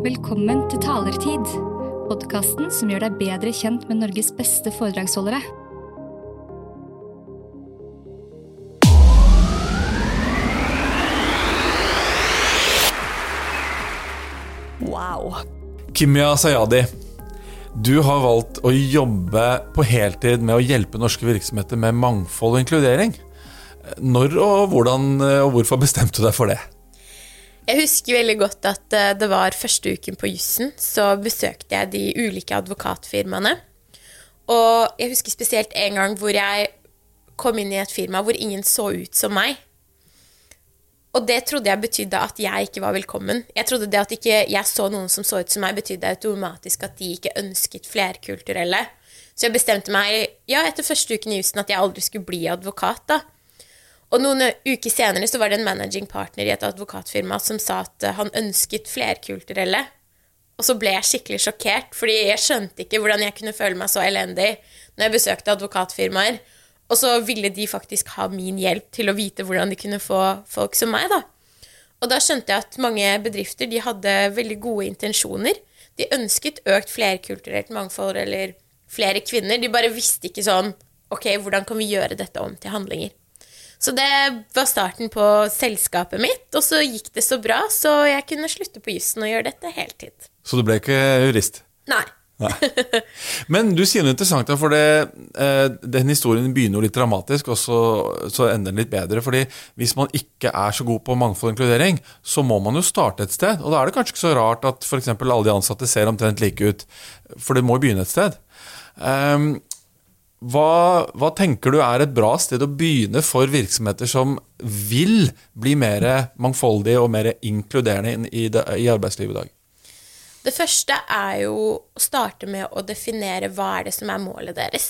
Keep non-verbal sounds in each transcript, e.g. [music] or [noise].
Velkommen til Talertid, podkasten som gjør deg bedre kjent med Norges beste foredragsholdere. Wow. Kimya Sayadi, du har valgt å jobbe på heltid med å hjelpe norske virksomheter med mangfold og inkludering. Når og hvordan og hvorfor bestemte du deg for det? Jeg husker veldig godt at eh, det var første uken på jussen, så besøkte jeg de ulike advokatfirmaene. Og jeg husker spesielt en gang hvor jeg kom inn i et firma hvor ingen så ut som meg. Og det trodde jeg betydde at jeg ikke var velkommen. Jeg trodde det at ikke jeg så noen som så ut som meg, betydde automatisk at de ikke ønsket flerkulturelle. Så jeg bestemte meg ja, etter første uken i jussen at jeg aldri skulle bli advokat. da. Og noen uker senere så var det en managing partner i et advokatfirma som sa at eh, han ønsket flerkulturelle. Og så ble jeg skikkelig sjokkert, fordi jeg skjønte ikke hvordan jeg kunne føle meg så elendig når jeg besøkte advokatfirmaer. Og så ville de faktisk ha min hjelp til å vite hvordan de kunne få folk som meg, da. Og da skjønte jeg at mange bedrifter de hadde veldig gode intensjoner. De ønsket økt flerkulturelt mangfold eller flere kvinner. De bare visste ikke sånn Ok, hvordan kan vi gjøre dette om til handlinger? Så det var starten på selskapet mitt, og så gikk det så bra, så jeg kunne slutte på jussen og gjøre dette heltid. Så du ble ikke jurist? Nei. Nei. [laughs] Men du sier noe interessant, for det, eh, den historien begynner jo litt dramatisk, og så, så, ender den litt bedre. fordi hvis man ikke er så god på mangfold og inkludering, så må man jo starte et sted. Og da er det kanskje ikke så rart at f.eks. alle de ansatte ser omtrent like ut, for det må jo begynne et sted. Um, hva, hva, tenker du er et bra sted å begynne for virksomheter som vil bli mer mangfoldige og mer inkluderende i, det, i arbeidslivet i dag? Det første er jo å starte med å definere hva er det som er målet deres.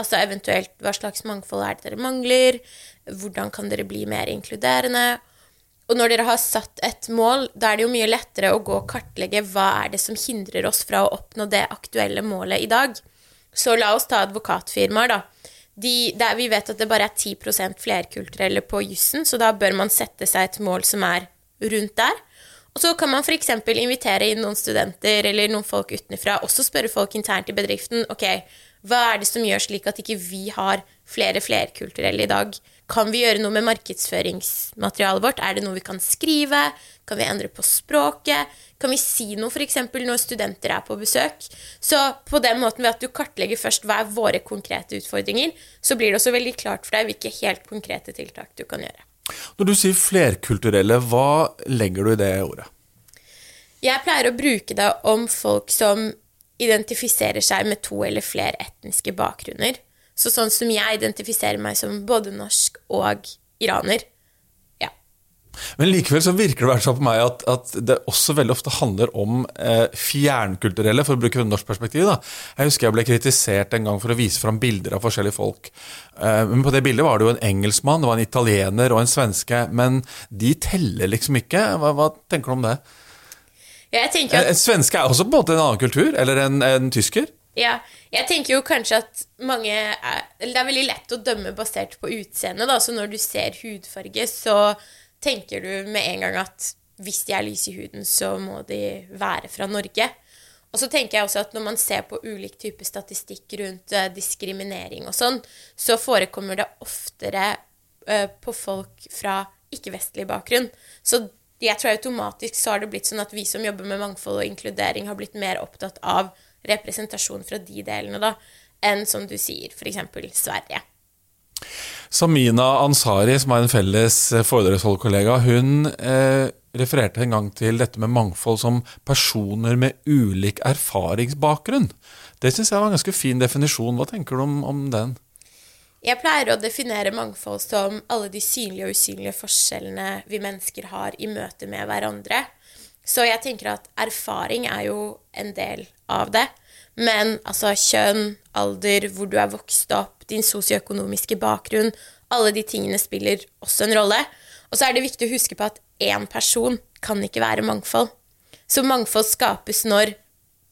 Altså eventuelt hva slags mangfold er det dere mangler, hvordan kan dere bli mer inkluderende. Og når dere har satt et mål, da er det jo mye lettere å gå og kartlegge hva er det som hindrer oss fra å oppnå det aktuelle målet i dag. Så la oss ta advokatfirmaer, da. De, der vi vet at det bare er 10% flerkulturelle på jussen, så da bør man sette seg et mål som er rundt der. Og så kan man f.eks. invitere inn noen studenter eller noen folk utenfra, også spørre folk internt i bedriften ok, hva er det som gjør slik at ikke vi har flere flerkulturelle i dag? Kan vi gjøre noe med markedsføringsmaterialet vårt? Er det noe vi kan skrive? Kan vi endre på språket? Kan vi si noe f.eks. når studenter er på besøk? Så på den måten ved at du kartlegger først hva er våre konkrete utfordringer, så blir det også veldig klart for deg hvilke helt konkrete tiltak du kan gjøre. Når du sier flerkulturelle, hva legger du i det ordet? Jeg pleier å bruke det om folk som identifiserer seg med to eller flere etniske bakgrunner. Så sånn som jeg identifiserer meg som både norsk og iraner. Ja. Men likevel så virker det fall på meg at, at, det også veldig ofte handler om eh, fjernkulturelle, for å bruke norsk perspektiv. Da. Jeg husker jeg ble kritisert en gang for å vise fram bilder av forskjellige folk. Eh, men På det bildet var det jo en engelskmann, det var en italiener og en svenske. Men de teller liksom ikke. Hva, hva tenker du om det? Ja, at... En svenske er også på en måte en annen kultur, eller en, en tysker? Ja, jeg tenker jo kanskje at mange er, Det er veldig lett å dømme basert på utseendet, da. Så når du ser hudfarge, så tenker du med en gang at hvis de er lyse i huden, så må de være fra Norge. Og så tenker jeg også at når man ser på ulik type statistikk rundt uh, diskriminering og sånn, så forekommer det oftere uh, på folk fra ikke-vestlig bakgrunn. Så jeg tror automatisk så har det blitt sånn at vi som jobber med mangfold og inkludering, har blitt mer opptatt av representasjon fra de delene, da, enn som du sier, f.eks. Sverige. Samina Ansari, som er en felles foredragsholderkollega, foredragsholdkollega, hun eh, refererte en gang til dette med mangfold som personer med ulik erfaringsbakgrunn. Det syns jeg var en ganske fin definisjon. Hva tenker du om, om, den? Jeg pleier å definere mangfold som alle de synlige og usynlige forskjellene vi mennesker har i møte med hverandre. Så jeg tenker at erfaring er jo en del av det. Men altså kjønn, alder, hvor du er vokst opp, din sosioøkonomiske bakgrunn, alle de tingene spiller også en rolle. Og så er det viktig å huske på at én person kan ikke være mangfold. Så mangfold skapes når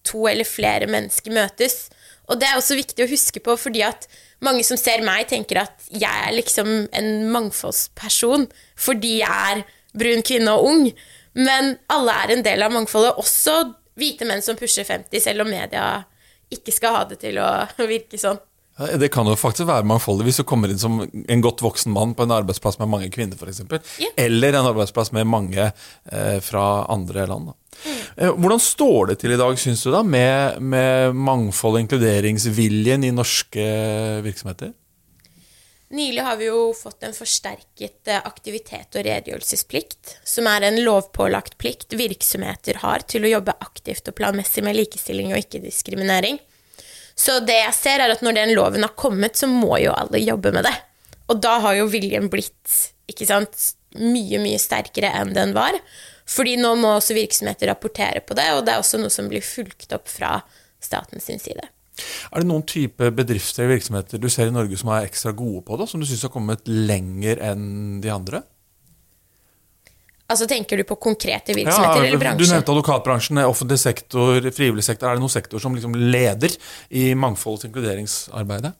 to eller flere mennesker møtes. Og det er også viktig å huske på, fordi at mange som ser meg, tenker at jeg er liksom en mangfoldsperson fordi jeg er brun kvinne og ung. Men alle er en del av mangfoldet, også hvite menn som pusher 50, selv om media ikke skal ha det til å [laughs] virke sånn. Det kan jo faktisk være mangfoldig hvis du kommer inn som en godt voksen mann på en arbeidsplass med mange kvinner, f.eks. Ja. Eller en arbeidsplass med mange eh, fra andre land. Da. Eh, hvordan står det til i dag, syns du, da, med, med mangfold og inkluderingsviljen i norske virksomheter? Nylig har vi jo fått en forsterket eh, aktivitet- og redegjørelsesplikt, som er en lovpålagt plikt virksomheter har til å jobbe aktivt og planmessig med likestilling og ikke-diskriminering. Så det jeg ser, er at når den loven har kommet, så må jo alle jobbe med det. Og da har jo viljen blitt ikke sant, mye, mye sterkere enn den var. Fordi nå må også virksomheter rapportere på det, og det er også noe som blir fulgt opp fra statens side. Er det noen type bedrifter eller virksomheter du ser i Norge som er ekstra gode på det, som du syns har kommet lenger enn de andre? Altså Tenker du på konkrete virksomheter eller Du bransjer? nevnte advokatbransjen, offentlig sektor, frivillig sektor. Er det noen sektor som liksom leder i mangfolds- og inkluderingsarbeidet?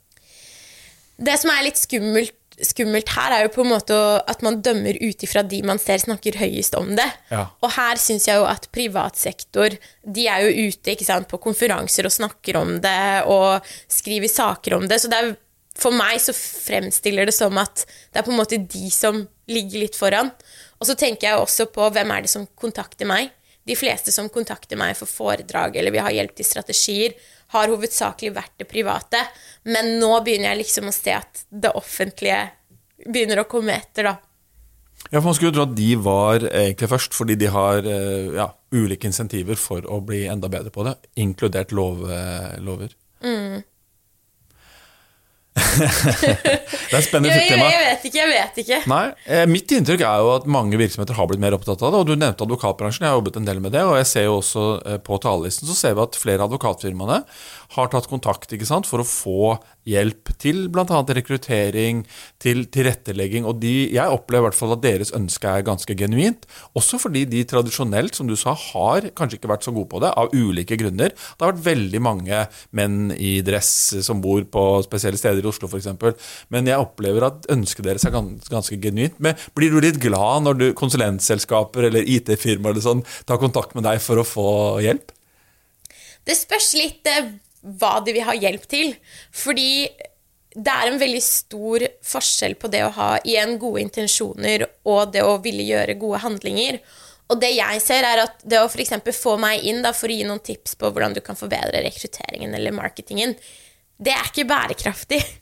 Det som er litt skummelt, skummelt her, er jo på en måte at man dømmer ut ifra de man ser snakker høyest om det. Ja. Og her syns jeg jo at privat sektor de er jo ute sant, på konferanser og snakker om det og skriver saker om det. Så det er, for meg så fremstiller det som at det er på en måte de som ligger litt foran. Og så tenker jeg også på hvem er det som kontakter meg. De fleste som kontakter meg for foredrag eller vil ha hjelp til strategier, har hovedsakelig vært det private. Men nå begynner jeg liksom å se at det offentlige begynner å komme etter, da. Ja, for Man skulle jo tro at de var egentlig først, fordi de har eh, ja, ulike insentiver for å bli enda bedre på det, inkludert lov, eh, lover. Mm. Det er et spennende Jeg, tema. jeg vet ikke, jeg vet ikke. Nei, eh, Mitt inntrykk er jo at mange virksomheter har blitt mer opptatt av det. og Du nevnte advokatbransjen, jeg har jobbet en del med det. og jeg ser jo også eh, På talerlisten så ser vi at flere av advokatfirmaene har tatt kontakt sant, for å få hjelp til bl.a. rekruttering, til tilrettelegging. og de, Jeg opplever i hvert fall at deres ønske er ganske genuint. Også fordi de tradisjonelt, som du sa, har kanskje ikke vært så gode på det, av ulike grunner. Det har vært veldig mange menn i dress som bor på spesielle steder i Oslo f.eks. Men jeg opplever at ønsket deres er gans, ganske genuint. Men blir du litt glad når du, konsulentselskaper eller IT-firmaer sånn, tar kontakt med deg for å få hjelp? Det spørs litt eh, hva de vil ha hjelp til. Fordi det er en veldig stor forskjell på det å ha igjen gode intensjoner og det å ville gjøre gode handlinger. Og det jeg ser, er at det å f.eks. få meg inn da, for å gi noen tips på hvordan du kan forbedre rekrutteringen eller marketingen, det er ikke bærekraftig. [laughs]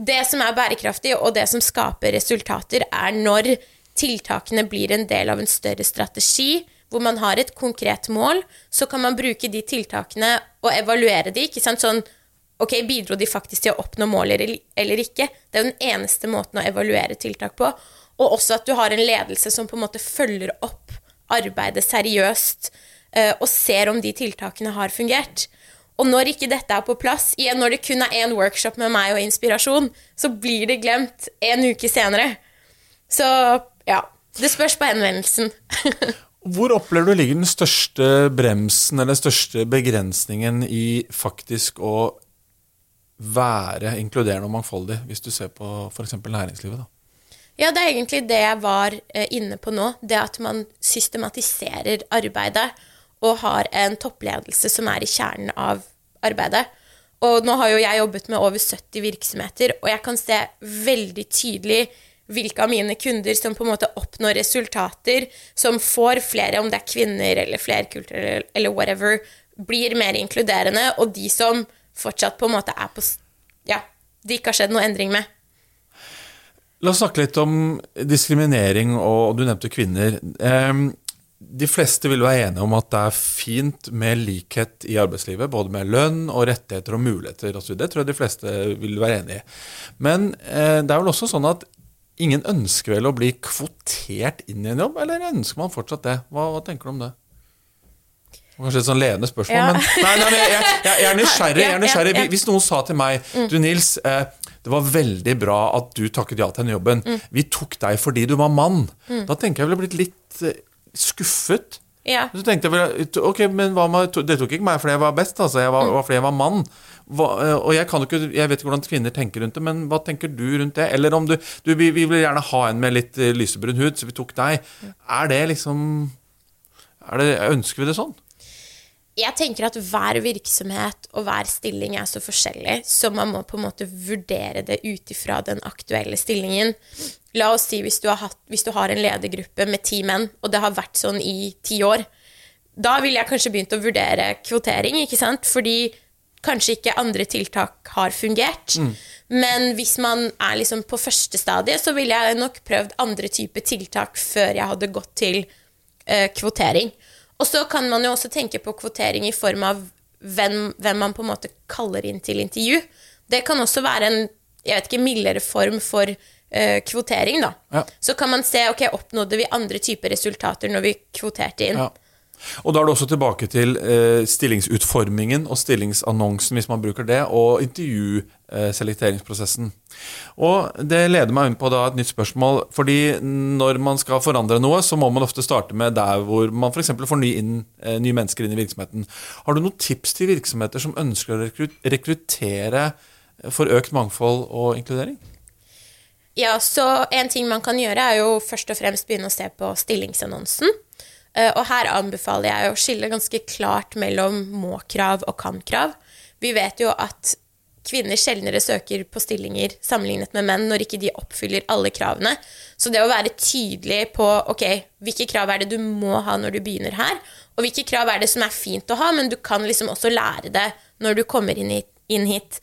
Det som er bærekraftig, og det som skaper resultater, er når tiltakene blir en del av en større strategi, hvor man har et konkret mål, så kan man bruke de tiltakene og evaluere de. ikke sant? Sånn, ok, Bidro de faktisk til å oppnå målet eller, ikke? Det er jo den eneste måten å evaluere tiltak på. Og også at du har en ledelse som på en måte følger opp arbeidet seriøst eh, og ser om de tiltakene har fungert. Og når ikke dette er på plass, igjen når det kun er én workshop med meg og inspirasjon, så blir det glemt en uke senere. Så ja. Det spørs på henvendelsen. [laughs] Hvor opplever du ligger den største bremsen eller den største begrensningen i faktisk å være inkluderende og mangfoldig, hvis du ser på f.eks. næringslivet? da? Ja, det er egentlig det jeg var eh, inne på nå. Det at man systematiserer arbeidet og har en toppledelse som er i kjernen av arbeidet. Og nå har jo jeg jobbet med over 70 virksomheter, og jeg kan se veldig tydelig hvilke av mine kunder som på en måte oppnår resultater, som får flere, om det er kvinner eller flerkulturelle eller, whatever, blir mer inkluderende, og de som fortsatt på en måte er på Ja, det ikke har skjedd noe endring med. La oss snakke litt om diskriminering, og du nevnte kvinner. De fleste vil være enige om at det er fint med likhet i arbeidslivet, både med lønn og rettigheter og muligheter Og Det tror jeg de fleste vil være enig i. Men eh, det er vel også sånn at ingen ønsker vel å bli kvotert inn i en jobb, eller ønsker man fortsatt det? Hva, hva tenker du om det? Kanskje et sånn ledende spørsmål, Ja. men nei, nei, nei, jeg, jeg, jeg er nysgjerrig. Jeg er nysgjerrig. Hvis noen sa til meg Du, Nils, eh, det var veldig bra at du takket ja til denne jobben. Vi tok deg fordi du var mann. Da tenker jeg ville blitt litt eh, skuffet. Ja. Så tenkte jeg ok, men med, Det tok ikke meg fordi jeg var best, altså. Jeg var, var fordi jeg var mann. Hva, eh, og jeg, kan ikke, jeg vet ikke hvordan kvinner tenker rundt det, men hva tenker du rundt det? Eller om du, du vi, vi vil gjerne ha en med litt eh, lysebrun hud, så vi tok deg. Er det liksom Er det, ønsker vi det sånn? Jeg tenker at hver virksomhet og hver stilling er så forskjellig, så man må på en måte vurdere det ut ifra den aktuelle stillingen. La oss si hvis du, har hatt, hvis du har en ledergruppe med ti menn, og det har vært sånn i ti år. Da ville jeg kanskje begynt å vurdere kvotering, ikke sant? Fordi kanskje ikke andre tiltak har fungert. Men hvis man er liksom på første stadie, så ville jeg nok prøvd andre typer tiltak før jeg hadde gått til uh, kvotering. Og så kan man jo også tenke på kvotering i form av hvem, hvem man på en måte kaller inn til intervju. Det kan også være en jeg vet ikke, mildere form for uh, kvotering, da. Ja. Så kan man se ok, oppnådde vi andre typer resultater når vi kvoterte inn. Ja. Og da er det også tilbake til uh, stillingsutformingen og stillingsannonsen, hvis man bruker det, og intervjuselekteringsprosessen. Og det leder meg inn på da et nytt spørsmål. fordi når man skal forandre noe, så må man ofte starte med der hvor man f.eks. får ny inn, eh, nye mennesker inn i virksomheten. Har du noen tips til virksomheter som ønsker å rekruttere for økt mangfold og inkludering? Ja, så en ting man kan gjøre er jo først og fremst begynne å se på stillingsannonsen. Eh, Og her anbefaler jeg å skille ganske klart mellom må-krav og kan-krav. Vi vet jo at kvinner sjeldnere søker på stillinger sammenlignet med menn når ikke de oppfyller alle kravene. Så det å være tydelig på ok, hvilke krav er det du må ha når du begynner her, og hvilke krav er det som er fint å ha, men du kan liksom også lære det når du kommer inn hit. Inn hit.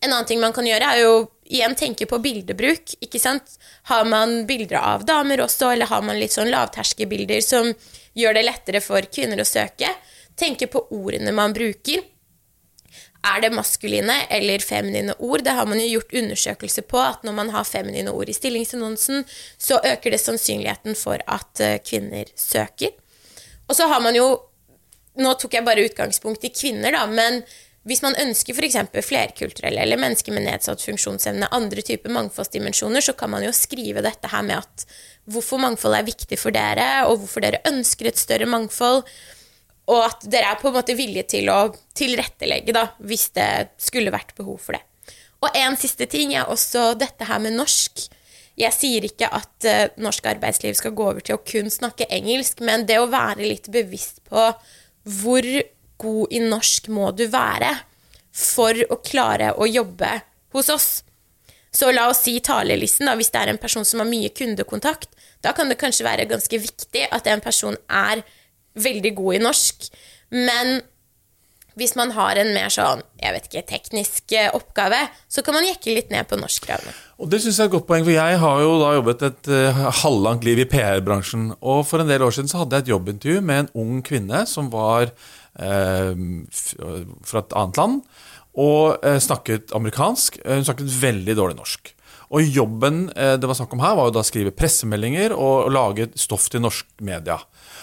En annen ting man kan gjøre, er jo igjen tenke på bildebruk. ikke sant? Har man bilder av damer også, eller har man litt sånn lavterskelbilder som gjør det lettere for kvinner å søke? Tenke på ordene man bruker. Er det maskuline eller feminine ord? Det har man jo gjort undersøkelser på, at når man har feminine ord i stillingsannonsen, så øker det sannsynligheten for at eh, kvinner søker. Og så har man jo Nå tok jeg bare utgangspunkt i kvinner, da, men hvis man ønsker f.eks. flerkulturelle eller mennesker med nedsatt funksjonsevne, andre typer mangfoldsdimensjoner, så kan man jo skrive dette her med at hvorfor mangfold er viktig for dere, og hvorfor dere ønsker et større mangfold, og at dere er på en måte villige til å tilrettelegge, da, hvis det skulle vært behov for det. Og en siste ting er også dette her med norsk. Jeg sier ikke at uh, norsk arbeidsliv skal gå over til å kun snakke engelsk, men det å være litt bevisst på hvor god i norsk må du være for å klare å jobbe hos oss. Så la oss si talerlisten, da, hvis det er en person som har mye kundekontakt, da kan det kanskje være ganske viktig at en person er veldig god i norsk. Men hvis man har en mer sånn, jeg vet ikke, teknisk eh, oppgave, så kan man jekke litt ned på norskkravene. Og Det synes jeg er et godt poeng, for jeg har jo da jobbet et uh, halvlangt liv i PR-bransjen. Og for en del år siden så hadde jeg et jobbintervju med en ung kvinne som var eh, fra et annet land, og eh, snakket amerikansk. Eh, Hun snakket veldig dårlig norsk. Og jobben eh, det var snakk om her, var jo da å skrive pressemeldinger og lage stoff til norsk media.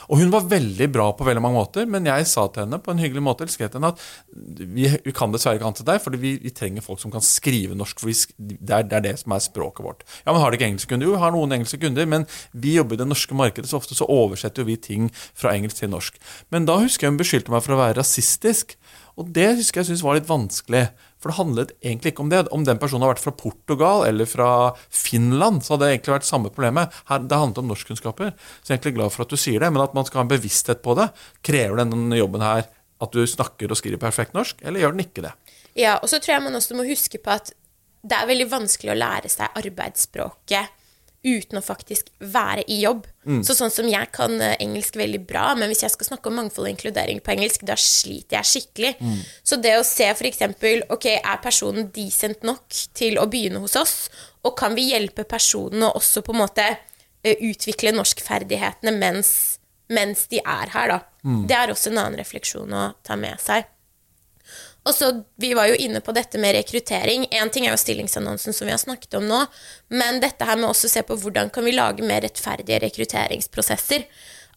Og hun var veldig bra på veldig mange måter, men jeg sa til henne på en hyggelig måte skrev til henne at vi, vi kan dessverre ikke ansette deg, for vi, vi trenger folk som kan skrive norsk. for vi, det, er, det er det som er språket vårt. Ja, men Har dere ikke engelske kunder? Jo, vi har noen engelske kunder, men vi jobber i det norske markedet, så ofte så oversetter jo vi ting fra engelsk til norsk. Men da husker jeg hun beskyldte meg for å være rasistisk. Og det husker jeg synes var litt vanskelig. For det handlet egentlig ikke om det. Om den personen har vært fra Portugal eller fra Finland, så hadde det egentlig vært samme problemet. Her, det handlet om norskkunnskaper. Så jeg er egentlig glad for at du sier det, men at man skal ha en bevissthet på det. Krever denne jobben her at du snakker og skriver perfekt norsk, eller gjør den ikke det? Ja, og så tror jeg man også må huske på at det er veldig vanskelig å lære seg arbeidsspråket uten å faktisk være i jobb. Så sånn som jeg kan eh, engelsk veldig bra, men hvis jeg skal snakke om mangfold og inkludering på engelsk, da sliter jeg skikkelig. Så det å se eksempel, ok, er personen decent nok til å begynne hos oss, og kan vi hjelpe personen å også på en måte eh, utvikle norskferdighetene mens, mens de er her, da. Det er også en annen refleksjon å ta med seg. Og så, Vi var jo inne på dette med rekruttering. Én ting er jo stillingsannonsen som vi har snakket om nå, men dette her med også å se på hvordan kan vi lage mer rettferdige rekrutteringsprosesser.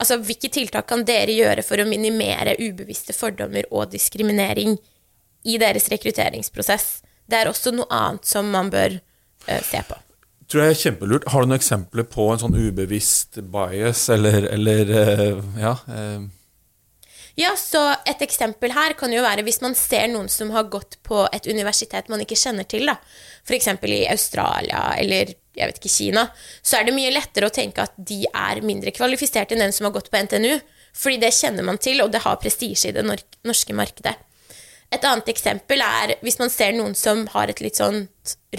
Altså, Hvilke tiltak kan dere gjøre for å minimere ubevisste fordommer og diskriminering i deres rekrutteringsprosess? Det er også noe annet som man bør uh, se på. tror jeg er kjempelurt. Har du noen eksempler på en sånn ubevisst bias, eller, eller uh, ja, eh, Ja, så Et eksempel her kan jo være hvis man ser noen som har gått på et universitet man ikke kjenner til, da. f.eks. i Australia eller jeg vet ikke, Kina, så er det mye lettere å tenke at de er mindre kvalifisert enn den som har gått på NTNU. Fordi det kjenner man til, og det har prestisje i det norske markedet. Et annet eksempel er hvis man ser noen som har et litt sånn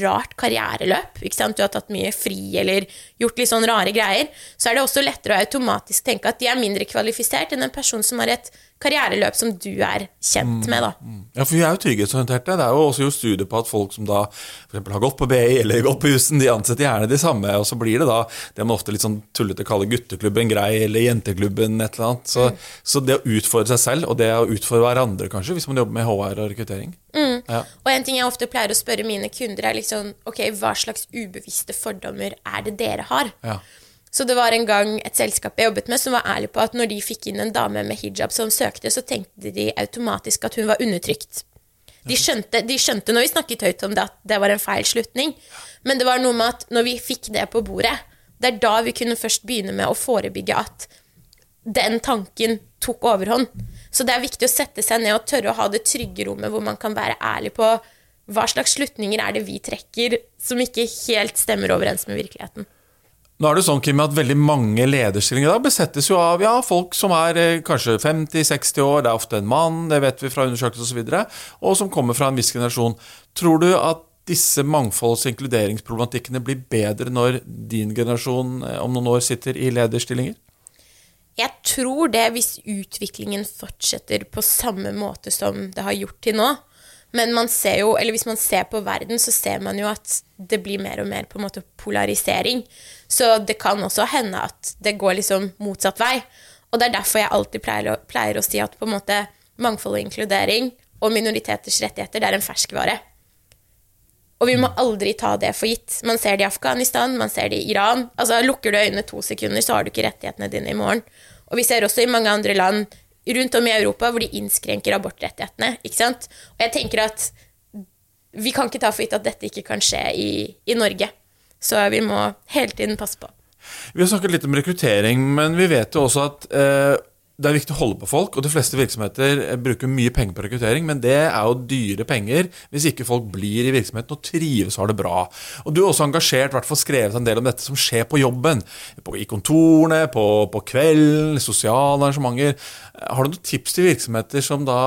rart karriereløp. Du har tatt mye fri eller gjort litt sånn rare greier. Så er det også lettere å automatisk tenke at de er mindre kvalifisert enn en person som har et karriereløp som du er kjent med. da. Mm. Ja, for vi er jo trygghetsorienterte. Det er jo også gjort studier på at folk som da f.eks. har gått på BI eller gått på Jussen, de ansetter gjerne de samme, og så blir det da det man ofte litt sånn tullete kaller gutteklubben grei, eller jenteklubben et eller annet. Så, mm. så, det å utfordre seg selv, og det å utfordre hverandre, kanskje, hvis man jobber med HR og rekruttering. Mm. Ja. Og en ting jeg ofte pleier å spørre mine kunder, er liksom Ok, hva slags ubevisste fordommer er det dere har? Ja. Så det var en gang et selskap jeg jobbet med, som var ærlig på at når de fikk inn en dame med hijab som søkte, så tenkte de automatisk at hun var undertrykt. De skjønte, de skjønte når vi snakket høyt om det, at det var en feil slutning. Men det var noe med at når vi fikk det på bordet, det er da vi kunne først begynne med å forebygge at den tanken tok overhånd. Så det er viktig å sette seg ned og tørre å ha det trygge rommet hvor man kan være ærlig på hva slags slutninger er det vi trekker som ikke helt stemmer overens med virkeligheten. Nå er det sånn Kim, at Veldig mange lederstillinger da besettes jo av ja, folk som er eh, kanskje 50-60 år, det er ofte en mann, det vet vi fra undersøkelser osv., og, så videre, og som kommer fra en viss generasjon. Tror du at disse mangfolds- og inkluderingsproblematikkene blir bedre når din generasjon eh, om noen år sitter i lederstillinger? Jeg tror det hvis utviklingen fortsetter på samme måte som det har gjort til nå. Men man ser jo, eller hvis man ser på verden, så ser man jo at det blir mer og mer på en måte polarisering. Så det kan også hende at det går liksom motsatt vei. Og det er derfor jeg alltid pleier å, pleier å si at på en måte mangfold og inkludering og minoriteters rettigheter, det er en ferskvare. Og vi må aldri ta det for gitt. Man ser det i Afghanistan, man ser det i Iran. Altså, Lukker du øynene to sekunder, så har du ikke rettighetene dine i morgen. Og vi ser også i mange andre land rundt om i Europa hvor de innskrenker abortrettighetene. ikke sant? Og jeg tenker at vi kan ikke ta for gitt at dette ikke kan skje i, i Norge. Så vi må hele tiden passe på. Vi har snakket litt om rekruttering, men vi vet jo også at eh, det er viktig å holde på folk, og de fleste virksomheter eh, bruker mye penger på rekruttering, men det er jo dyre penger hvis ikke folk blir i virksomheten og trives og har det bra. Og Du er også engasjert, i hvert fall skrevet en del om dette som skjer på jobben. På, I kontorene, på, på kvelden, sosiale arrangementer. Har du noen tips til virksomheter som da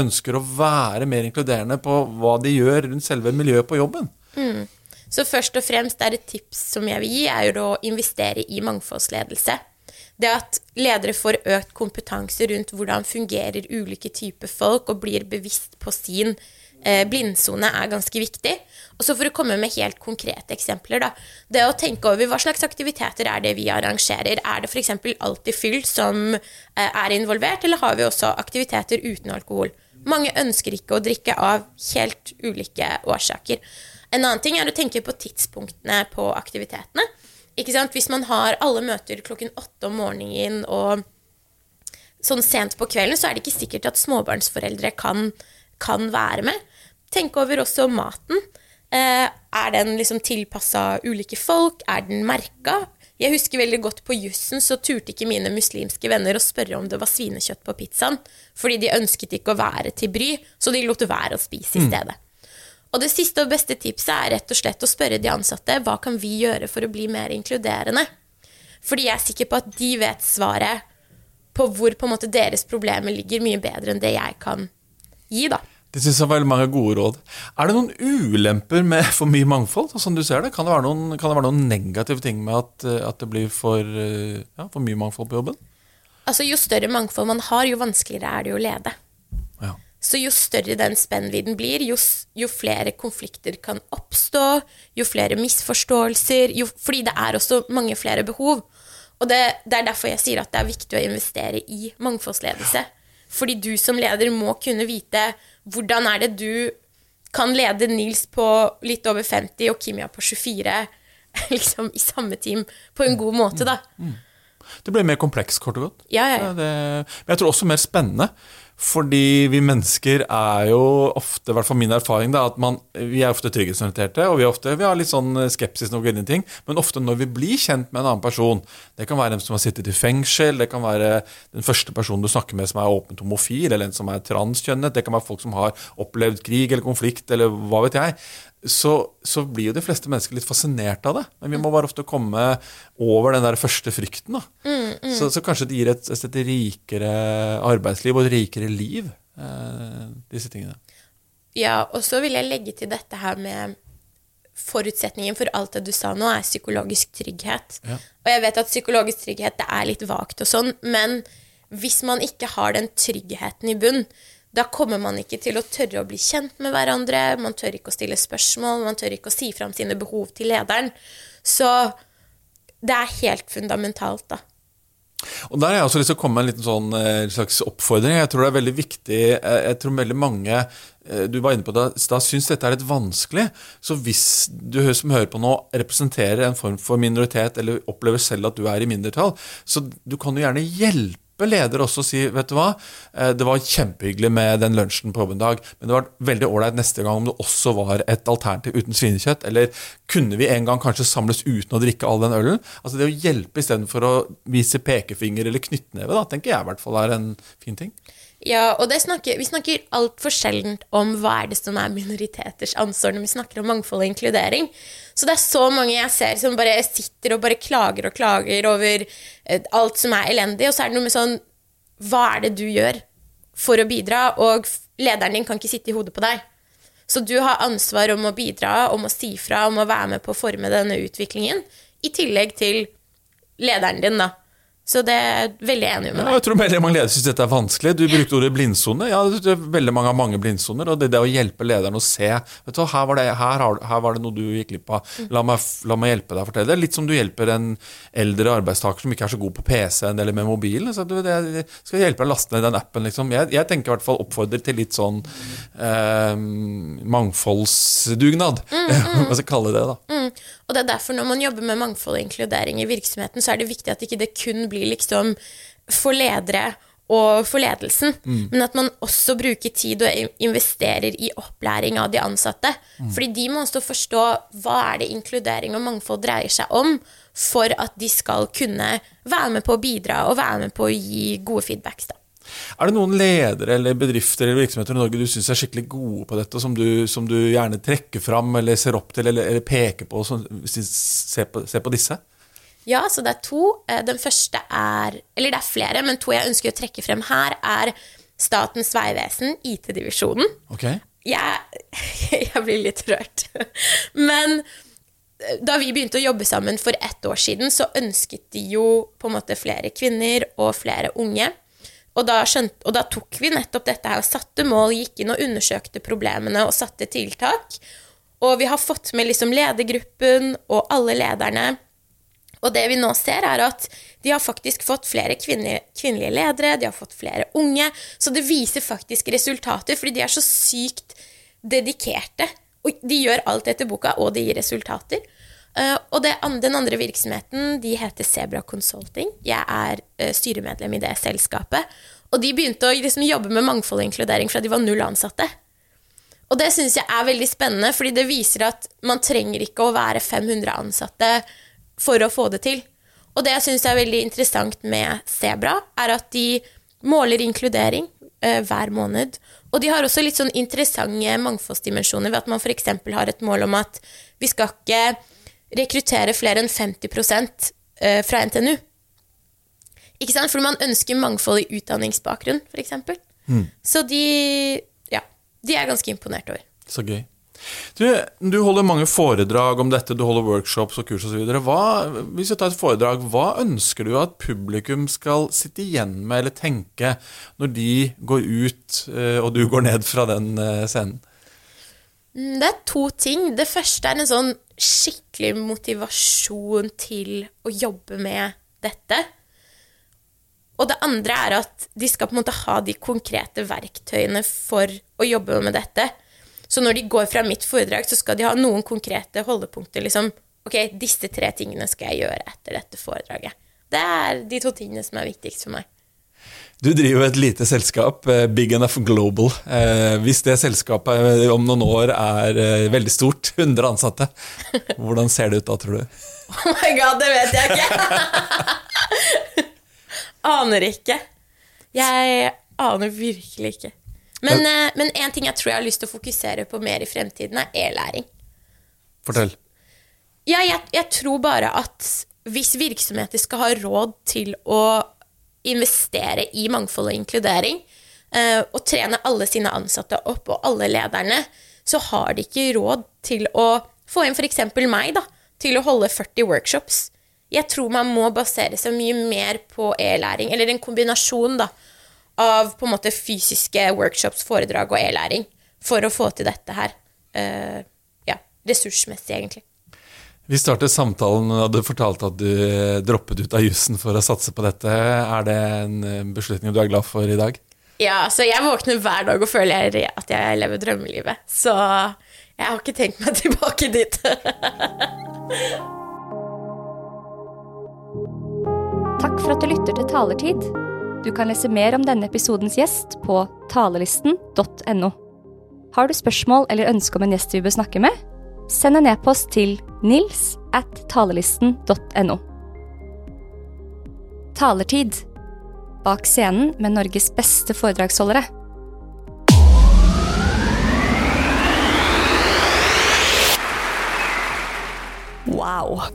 ønsker å være mer inkluderende på hva de gjør rundt selve miljøet på jobben? Mm. Så først og fremst er et tips som jeg vil gi, er å investere i mangfoldsledelse. Det at ledere får økt kompetanse rundt hvordan fungerer ulike typer folk, og blir bevisst på sin eh, blindsone, er ganske viktig. Og så for å komme med helt konkrete eksempler, da. Det å tenke over hva slags aktiviteter er det vi arrangerer. Er det f.eks. alltid fyll som eh, er involvert, eller har vi også aktiviteter uten alkohol? Mange ønsker ikke å drikke av helt ulike årsaker. En annen ting er å tenke på tidspunktene på aktivitetene. Ikke sant? Hvis man har alle møter klokken åtte om morgenen og sånn sent på kvelden, så er det ikke sikkert at småbarnsforeldre kan, kan være med. Tenk over også maten. Eh, er den liksom tilpassa ulike folk? Er den merka? Jeg husker veldig godt på jussen så turte ikke mine muslimske venner å spørre om det var svinekjøtt på pizzaen, fordi de ønsket ikke å være til bry, så de lot være å spise i mm. stedet. Mm. Og det siste og beste tipset er rett og slett å spørre de ansatte hva kan vi gjøre for å bli mer inkluderende. Fordi jeg er sikker på at de vet svaret på hvor på en måte deres problemer ligger, mye bedre enn det jeg kan gi. da. Det synes jeg var veldig mange gode råd. Er det noen ulemper med [laughs] for mye mangfold? Sånn du ser det? Kan det være noen, det være noen negative ting med at, at det blir for, ja, for, mye mangfold på jobben? Altså, Jo større mangfold man har, jo vanskeligere er det å lede. Så jo større den spennvidden blir, jo, jo, flere konflikter kan oppstå, jo flere misforståelser, jo, fordi det er også mange flere behov. Og det, det, er derfor jeg sier at det er viktig å investere i mangfoldsledelse. Fordi du som leder må kunne vite hvordan er det du kan lede Nils på litt over 50 og Kimia på 24 [laughs] liksom i samme team på en god måte, da. Mm. Det blir mer komplekst, kort og godt. Ja, ja, ja. Det, men jeg tror også mer spennende. Fordi vi mennesker er jo ofte, i hvert fall min erfaring, da, at man, vi er ofte trygghetsorienterte. Og vi, ofte, vi har litt sånn skepsis når det ting. Men ofte når vi blir kjent med en annen person Det kan være en som har sittet i fengsel, det kan være den første personen du snakker med som er åpent homofil, eller en som er transkjønnet. Det kan være folk som har opplevd krig eller konflikt, eller hva vet jeg så, så, blir jo de fleste mennesker litt fascinert av det. Men vi må bare ofte komme over den der første frykten. da. Mm. Så, så kanskje det gir et, et rikere arbeidsliv og et rikere liv, eh, disse tingene. Ja, og så vil jeg legge til dette her med forutsetningen for alt det du sa nå, er psykologisk trygghet. Ja. Og jeg vet at psykologisk trygghet det er litt vagt og sånn, men hvis man ikke har den tryggheten i bunn, da kommer man ikke til å tørre å bli kjent med hverandre, man tør ikke å stille spørsmål, man tør ikke å si fram sine behov til lederen. Så det er helt fundamentalt, da. Og Der har jeg også lyst til å komme med en sånn eh, slags oppfordring. Jeg tror det er veldig viktig Jeg tror veldig mange eh, du var inne på det, da syns dette er litt vanskelig. Så hvis du som hører på nå, representerer en form for minoritet, eller opplever selv at du er i mindretall, så du kan jo gjerne hjelpe leder også si vet du hva, eh, det var kjempehyggelig med den lunsjen på jobben dag, men det var veldig ålreit neste gang om det også var et alternativ uten svinekjøtt. Eller kunne vi en gang kanskje samles uten å drikke all den ølen? Altså Det å hjelpe istedenfor å vise pekefinger eller knyttneve, da, tenker jeg i hvert fall er en fin ting. Ja, og snakker, vi snakker altfor sjelden om hva er det som er minoriteters ansvar når vi snakker om mangfold og inkludering. Så det er så mange jeg ser som bare sitter og bare klager og klager over eh, alt som er elendig, og så er det noe med sånn Hva er det du gjør for å bidra? Og lederen din kan ikke sitte i hodet på deg. Så du har ansvar om å bidra, om å si fra, om å være med på å forme denne utviklingen, i tillegg til lederen din, da. Så det er veldig enig med deg. Ja, jeg tror veldig mange ledere syns dette er vanskelig. Du brukte ordet blindsone. Ja, det er veldig mange har mange blindsoner. Og det, det å hjelpe lederen å se vet du, her, var det, her, her var det noe du gikk glipp av. La meg, la meg hjelpe deg å fortelle det. Litt som du hjelper en eldre arbeidstaker som ikke er så god på PC-en eller med mobilen. Så du, det, skal hjelpe deg å laste ned den appen. Liksom. Jeg, jeg, tenker i hvert fall oppfordrer til litt sånn eh, mangfoldsdugnad. Mm, mm. [laughs] Hva skal jeg kalle det, da. Mm. Og det er derfor når man jobber med mangfold og inkludering i virksomheten, så er det viktig at ikke det kun blir liksom for ledere og for ledelsen, mm. men at man også bruker tid og investerer i opplæring av de ansatte. Mm. Fordi de må også forstå hva er det inkludering og mangfold dreier seg om, for at de skal kunne være med på å bidra og være med på å gi gode feedbacks. da. Er det noen ledere eller bedrifter eller virksomheter i Norge du syns er skikkelig gode på dette, som du, som du gjerne trekker fram eller ser opp til eller, eller peker på, som, se på, se på disse? Ja, så det er to. Eh, den første er Eller det er flere, men to jeg ønsker å trekke frem her, er Statens vegvesen, IT-divisjonen. Okay. Jeg, [laughs] jeg blir litt rørt. Men eh, da vi begynte å jobbe sammen for ett år siden, så ønsket de jo på en måte flere kvinner og flere unge. Og da, skjønt, og da tok vi nettopp dette her og satte mål, gikk inn og undersøkte problemene og satte tiltak. Og vi har fått med liksom ledergruppen og alle lederne og det vi nå ser, er at de har faktisk fått flere kvinnelige, kvinnelige, ledere, de har fått flere unge. Så det viser faktisk resultater, fordi de er så sykt dedikerte. Og de gjør alt etter boka, og det gir resultater. Uh, og det, den andre virksomheten de heter Sebra Consulting. Jeg er uh, styremedlem i det selskapet. Og de begynte å liksom, jobbe med mangfold og inkludering fra de var null ansatte. Og det syns jeg er veldig spennende, fordi det viser at man trenger ikke å være 500 ansatte for å få det til. Og det jeg syns er veldig interessant med Sebra, er at de måler inkludering eh, hver måned. Og de har også litt sånn interessante mangfoldsdimensjoner ved at man f.eks. har et mål om at vi skal ikke rekruttere flere enn 50 eh, fra NTNU. Ikke sant? For man ønsker mangfold i utdanningsbakgrunn, f.eks. Mm. Så de, ja, de er ganske imponert over. Så gøy. Du, du, holder mange foredrag om dette, du holder workshops og kurs osv. Hvis du tar et foredrag, hva ønsker du at publikum skal sitte igjen med eller tenke når de går ut eh, og du går ned fra den eh, scenen? Mm, det er to ting. Det første er en sånn skikkelig motivasjon til å jobbe med dette. Og det andre er at de skal på en måte ha de konkrete verktøyene for å jobbe med dette. Så når de går fra mitt foredrag, så skal de ha noen konkrete holdepunkter. liksom, Ok, disse tre tingene skal jeg gjøre etter dette foredraget. Det er de to tingene som er viktigst for meg. Du driver et lite selskap, eh, Big Enough Global. Eh, hvis det selskapet eh, om noen år er veldig stort, [laughs] 100 ansatte, hvordan ser det ut da, tror du? [laughs] Oh my god, det vet jeg ikke! [laughs] aner ikke. Jeg aner virkelig ikke. Men, men en ting jeg tror jeg har lyst til å fokusere på mer i fremtiden, er e-læring. Fortell. Ja, jeg, jeg, tror bare at hvis virksomheter skal ha råd til å investere i mangfold og inkludering, eh, og trene alle sine ansatte opp, og alle lederne, så har de ikke råd til å få inn f.eks. meg, da, til å holde 40 workshops. Jeg tror man må basere seg mye mer på e-læring, eller en kombinasjon da, av på en måte fysiske workshops, foredrag og e-læring, for å få til dette her. Uh, ja, ressursmessig, egentlig. Vi startet samtalen og du fortalte at du droppet ut av jussen for å satse på dette. Er det en beslutning du er glad for i dag? Ja, så jeg våkner hver dag og føler at jeg lever drømmelivet. Så jeg har ikke tenkt meg [laughs] tilbake dit. Takk for at du lytter til Talertid. Du kan lese mer om denne episodens gjest på talelisten.no. Har du spørsmål eller ønske om en gjest vi bør snakke med? Send en e-post til nils at talelisten.no. Talertid. Bak scenen med Norges beste foredragsholdere. Wow.